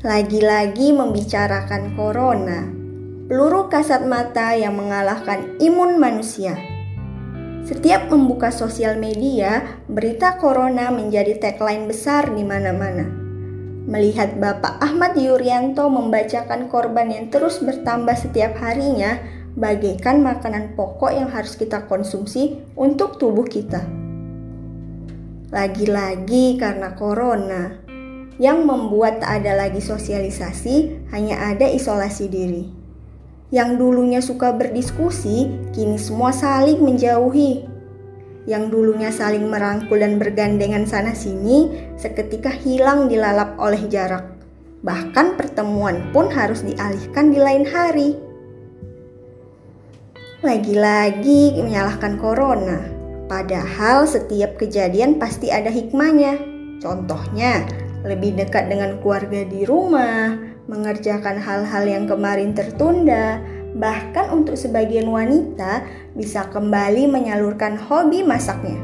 Lagi-lagi membicarakan corona, peluru kasat mata yang mengalahkan imun manusia. Setiap membuka sosial media, berita corona menjadi tagline besar di mana-mana. Melihat Bapak Ahmad Yuryanto membacakan korban yang terus bertambah setiap harinya, bagaikan makanan pokok yang harus kita konsumsi untuk tubuh kita. Lagi-lagi karena corona, yang membuat tak ada lagi sosialisasi, hanya ada isolasi diri. Yang dulunya suka berdiskusi, kini semua saling menjauhi. Yang dulunya saling merangkul dan bergandengan sana-sini, seketika hilang dilalap oleh jarak. Bahkan pertemuan pun harus dialihkan di lain hari. Lagi-lagi menyalahkan corona Padahal setiap kejadian pasti ada hikmahnya. Contohnya, lebih dekat dengan keluarga di rumah, mengerjakan hal-hal yang kemarin tertunda, bahkan untuk sebagian wanita bisa kembali menyalurkan hobi masaknya.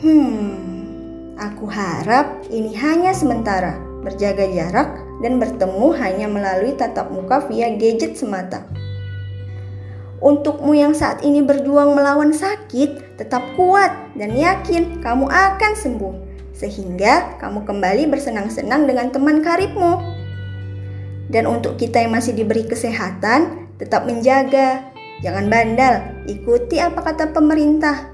Hmm, aku harap ini hanya sementara, berjaga jarak dan bertemu hanya melalui tatap muka via gadget semata. Untukmu yang saat ini berjuang melawan sakit, tetap kuat dan yakin kamu akan sembuh, sehingga kamu kembali bersenang-senang dengan teman karibmu. Dan untuk kita yang masih diberi kesehatan, tetap menjaga, jangan bandal, ikuti apa kata pemerintah.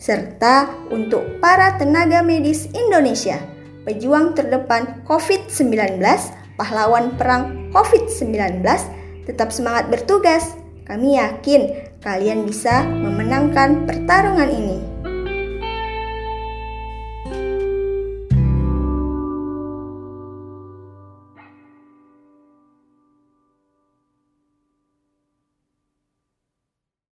Serta untuk para tenaga medis Indonesia, pejuang terdepan COVID-19, pahlawan perang COVID-19, tetap semangat bertugas kami yakin kalian bisa memenangkan pertarungan ini.